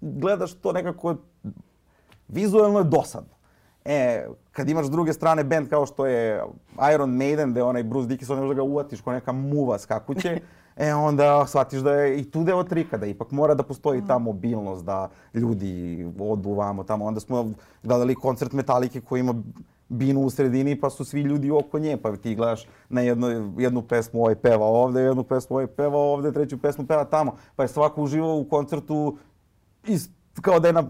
gledaš to nekako vizualno je dosadno. E, kad imaš s druge strane band kao što je Iron Maiden, gde onaj Bruce Dickinson ne možeš da ga uvatiš kao neka muva skakuće, e onda shvatiš da je i tu deo trika, da ipak mora da postoji ta mobilnost, da ljudi odu vamo tamo. Onda smo gledali koncert Metalike koji ima binu u sredini pa su svi ljudi oko nje. Pa ti gledaš na jednu, jednu pesmu ovaj peva ovde, jednu pesmu ovaj peva ovde, treću pesmu peva tamo. Pa je svako uživao u koncertu iz, kao da je, na,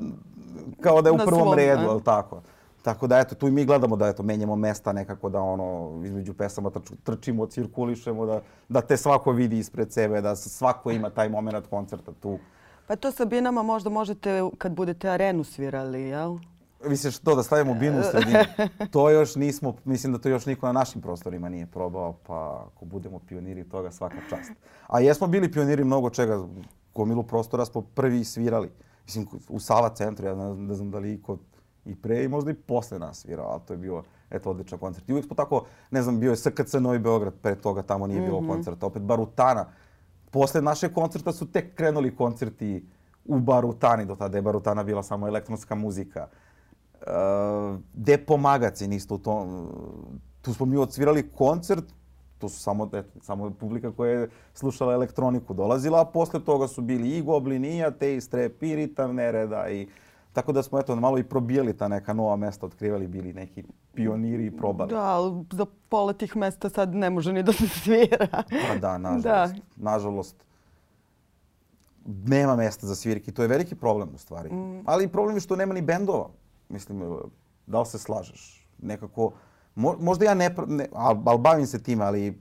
kao da je u prvom
svom,
redu,
a?
ali tako. Tako da eto, tu i mi gledamo da eto, menjamo mesta nekako da ono, između pesama trč, trčimo, cirkulišemo, da, da te svako vidi ispred sebe, da svako ima taj moment koncerta tu.
Pa to sa binama možda možete kad budete arenu svirali, jel?
Misliš to da stavimo binu u sredini? To još nismo, mislim da to još niko na našim prostorima nije probao, pa ako budemo pioniri toga svaka čast. A jesmo bili pioniri mnogo čega, gomilu prostora smo prvi svirali. Mislim, u Sava centru, ja ne, ne znam da li iko i pre i možda i posle nas svirao, ali to je bio eto, odličan koncert. I uvijek smo tako, ne znam, bio je SKC Novi Beograd, pre toga tamo nije bilo koncerta. Opet Barutana. Posle našeg koncerta su tek krenuli koncerti u Barutani, do tada je Barutana bila samo elektronska muzika. Depo Magazin isto u tom, tu smo mi odsvirali koncert, to su samo, eto, samo publika koja je slušala elektroniku dolazila, a posle toga su bili i Goblin, i Ateist, Rap, i Ritam Nereda, i tako da smo eto malo i probijali ta neka nova mesta, otkrivali, bili neki pioniri i probali.
Da, ali za pola tih mesta sad ne može ni da se svira.
Pa da, nažalost. Nažalost, nema mesta za svirke. To je veliki problem u stvari. Ali problem je što nema ni bendova. Mislim, da li se slažeš? Nekako, mo, možda ja ne, ne ali, ali bavim se tim, ali e,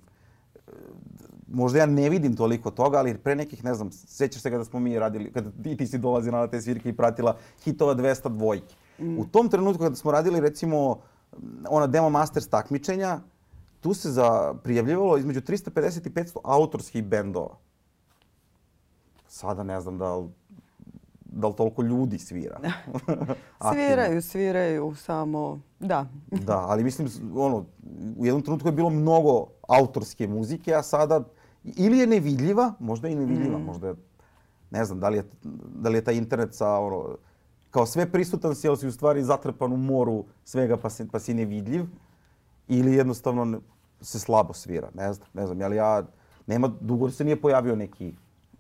možda ja ne vidim toliko toga, ali pre nekih, ne znam, sećaš se kada smo mi radili, kada ti, ti si dolazila na te svirke i pratila hitova 200 dvojki. U tom trenutku kada smo radili recimo ona demo masters takmičenja, tu se za, prijavljivalo između 350 i 500 autorskih bendova. Sada ne znam da li, da li toliko ljudi svira.
Sviraju, sviraju, samo, da.
Da, ali mislim, ono, u jednom trenutku je bilo mnogo autorske muzike, a sada ili je nevidljiva, možda i nevidljiva, možda je, ne znam, da li je, da li je taj internet sa, ono, kao sve prisutan si, ali si u stvari zatrpan u moru svega pa si, pa si nevidljiv, ili jednostavno se slabo svira, ne znam, ne znam, ali ja, nema, dugo se nije pojavio neki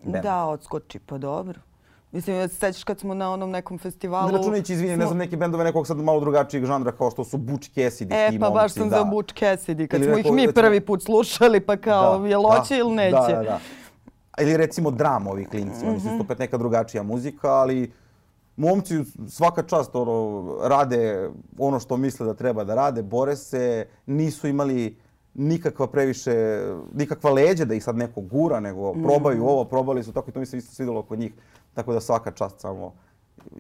band.
Da, odskoči, pa dobro. Mislim, ja se sećaš kad smo na onom nekom festivalu...
Ne računajući, izvini, ne
smo-
znam, neke bendove nekog sad malo drugačijeg žanra kao što su Butch Cassidy,
E,
ti
pa baš sam
da.
za Butch Cassidy, kad
Ili
smo ih
neko,
mi
recimo-
prvi put slušali, pa kao,
Da,
je loće
da,
ili neće?
Da, da, da. Ili recimo dram ovi klinci, oni su isto opet neka drugačija muzika, ali momci svaka čast ono, rade ono što misle da treba da rade, bore se, nisu imali nikakva previše, nikakva leđa da ih sad neko gura, nego probaju ovo, probali su, tako i to mi se isto svidjelo kod njih. Tako da svaka čast samo...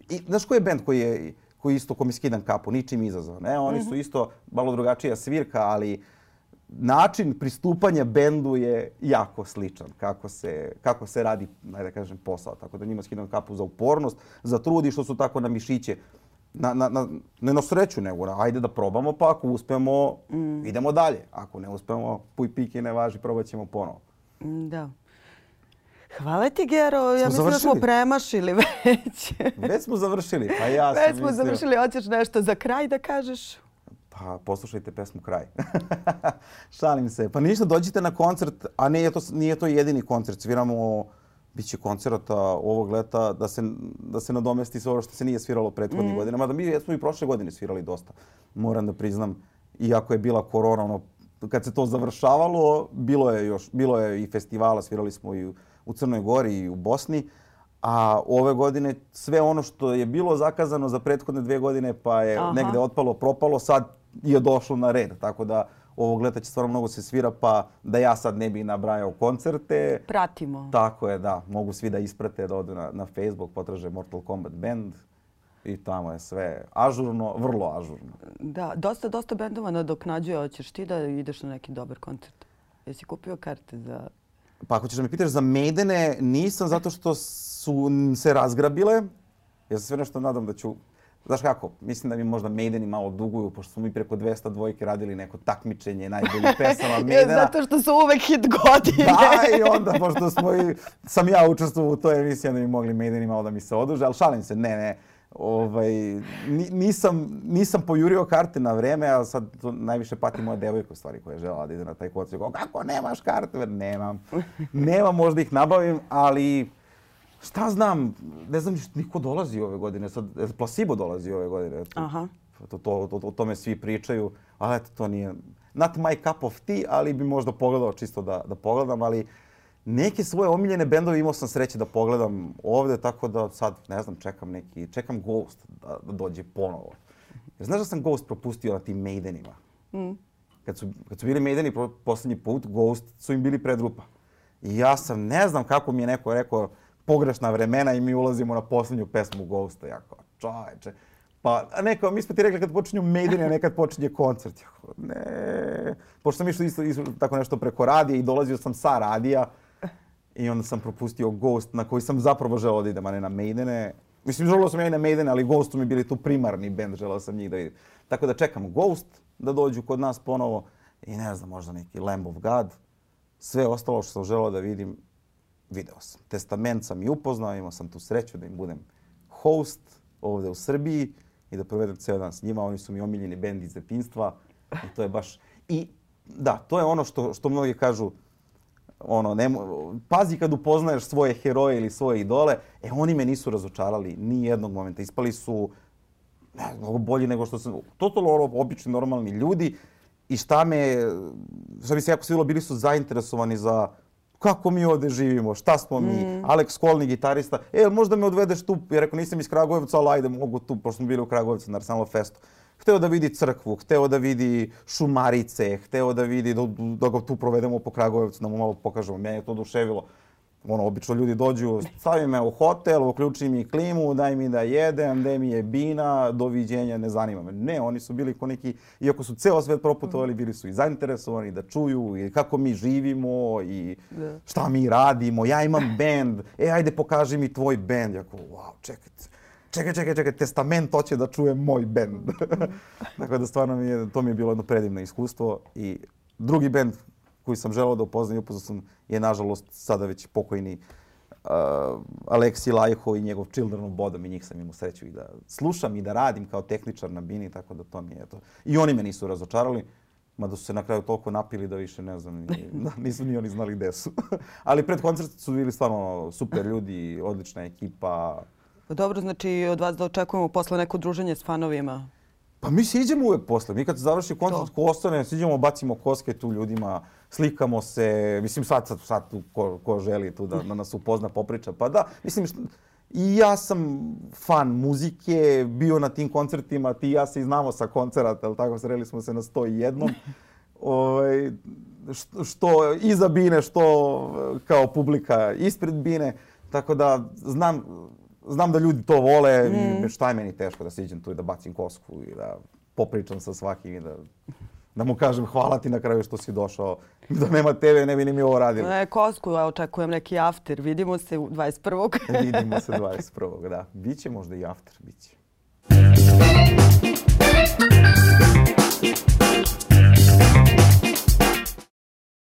I, znaš koji je band koji je koji isto kom skidan kapu, ničim izazvan. Ne? Oni su isto malo drugačija svirka, ali način pristupanja bendu je jako sličan kako se, kako se radi, da kažem, posao. Tako da njima skidam kapu za upornost, za trud i što su tako na mišiće. Na, na, na, ne na sreću, nego ajde da probamo, pa ako uspemo, idemo dalje. Ako ne uspemo, puj pike ne važi, probat ćemo ponovo.
Mm, Da. Hvala ti, Gero. Ja mislim da smo
završili?
premašili već.
Već smo završili, pa ja sam
već smo
mislio-
završili. Hoćeš nešto za kraj da kažeš?
Pa poslušajte pesmu Kraj. Šalim se. Pa ništa, dođite na koncert, a nije to, nije to jedini koncert. Sviramo, bit će koncerata ovog leta da se, da se nadomesti sve ovo što se nije sviralo prethodnih
Mm.
godina. Mada mi smo i prošle godine svirali dosta. Moram da priznam, iako je bila korona, ono, kad se to završavalo, bilo je još, bilo je i festivala, svirali smo i u, u Crnoj Gori i u Bosni. A ove godine sve ono što je bilo zakazano za prethodne dve godine pa je
Aha.
negde otpalo, propalo, sad je došlo na red. Tako da ovog leta će stvarno mnogo se svira, pa da ja sad ne bih nabrajao koncerte.
Pratimo.
Tako je, da. Mogu svi da isprate, da odu na, na Facebook, potraže Mortal Kombat Band i tamo je sve ažurno, vrlo ažurno.
Da, dosta, dosta bendova nadoknađuje. Hoćeš ti da ideš na neki dobar koncert? Jesi kupio karte za...
Pa ako ćeš da me pitaš za Maidene, nisam zato što su se razgrabile. Ja se sve nešto nadam da ću... Znaš kako, mislim da mi možda Maideni malo duguju, pošto smo mi preko 200 dvojke radili neko takmičenje najboljih pesama Maidena.
Zato što su uvek hit godine.
Da, i onda, pošto smo i, sam ja učestvovao u toj emisiji, onda bi mogli Maideni malo da mi se oduže, ali šalim se, ne, ne. Ovaj, ni- nisam, nisam pojurio karte na vreme, a sad to najviše pati moja devojka u stvari koja je žela da ide na taj. Kao, Kako nemaš karte? Nemam. Nemam, možda ih nabavim, ali šta znam, ne znam ni što niko dolazi ove godine. Sad, Placebo dolazi ove godine.
Aha.
to, to, to, o tome svi pričaju, ali eto, to nije, not my cup of tea, ali bi možda pogledao čisto da, da pogledam, ali neke svoje omiljene bendove imao sam sreće da pogledam ovde, tako da sad, ne znam, čekam neki, čekam Ghost da, da dođe ponovo. Jer znaš da sam Ghost propustio na tim Maidenima? Mm. Kad, su, kad su bili Maideni poslednji put, Ghost su im bili predrupa. I ja sam, ne znam kako mi je neko rekao, pogrešna vremena i mi ulazimo na poslednju pesmu Ghosta. Ja kao, čoveče. Pa, a neko, mi smo ti rekli kad počinju Maideni, a nekad počinje koncert. Ja kao, ne. Pošto sam išao isto, isto tako nešto preko radija i dolazio sam sa radija. I onda sam propustio Ghost na koji sam zapravo želeo da idem, a ne na Maidene. Mislim, želeo sam ja i na Maidene, ali Ghost su mi bili tu primarni band, želeo sam njih da vidim. Tako da čekam Ghost da dođu kod nas ponovo i ne znam, možda neki Lamb of God. Sve ostalo što sam želeo da vidim, video sam. Testament sam i upoznao, imao sam tu sreću da im budem host ovde u Srbiji i da provedem ceo dan s njima. Oni su mi omiljeni bend iz depinstva i to je baš... I da, to je ono što, što mnogi kažu, ono, ne, pazi kad upoznaješ svoje heroje ili svoje idole, e oni me nisu razočarali ni jednog momenta. Ispali su ne, mnogo bolji nego što sam, totalno obični, normalni ljudi. I šta me, šta mi se jako svidilo, bili su zainteresovani za kako mi ovde živimo, šta smo mi, mm. Alex Kolni, gitarista, e, možda me odvedeš tu, jer rekao nisam iz Kragujevca, ali ajde, mogu tu, pošto smo bili u Kragujevcu na Arsenal Festu. Hteo da vidi crkvu, hteo da vidi šumarice, hteo da vidi, da, da ga tu provedemo po Kragujevcu, da mu malo pokažemo. Mene je to oduševilo ono, obično ljudi dođu, stavi me u hotel, uključi mi klimu, daj mi da jedem, daj mi je bina, doviđenja, ne zanima me. Ne, oni su bili ko neki, iako su ceo svet proputovali, bili su i zainteresovani da čuju i kako mi živimo i da. šta mi radimo. Ja imam bend, e, ajde pokaži mi tvoj bend. Ja kao, wow, čekajte čekaj, čekaj, čekaj, testament hoće da čuje moj bend. Tako da stvarno mi je, to mi je bilo jedno predivno iskustvo i drugi bend koji sam želeo da upoznam i upoznao sam je nažalost sada već pokojni uh, Aleksi Lajho i njegov Children of Bodom i njih sam imao sreću i da slušam i da radim kao tehničar na bini, tako da to mi je to. I oni me nisu razočarali, mada su se na kraju toliko napili da više ne znam, ni, da, nisu ni oni znali gde su. Ali pred koncert su bili stvarno super ljudi, odlična ekipa.
Dobro, znači od vas da očekujemo posle neko druženje s fanovima.
Pa mi se idemo uvek posle. Mi kad završi koncert, ko ostane, siđemo, bacimo koske tu ljudima, slikamo se. Mislim, sad, sad, sad ko, ko želi tu da, da nas upozna, popriča. Pa da, mislim, što, i ja sam fan muzike, bio na tim koncertima, ti i ja se i znamo sa koncerata, ali tako, sreli smo se na 101. Ovaj, što, što iza bine, što kao publika ispred bine. Tako da znam, znam da ljudi to vole mm. šta je meni teško da siđem tu i da bacim kosku i da popričam sa svakim i da, da mu kažem hvala ti na kraju što si došao. Da nema tebe ne bi ni mi ovo radili.
Ne, kosku, ja očekujem neki after. Vidimo se u 21.
Vidimo se 21. da. Biće možda i after, biće.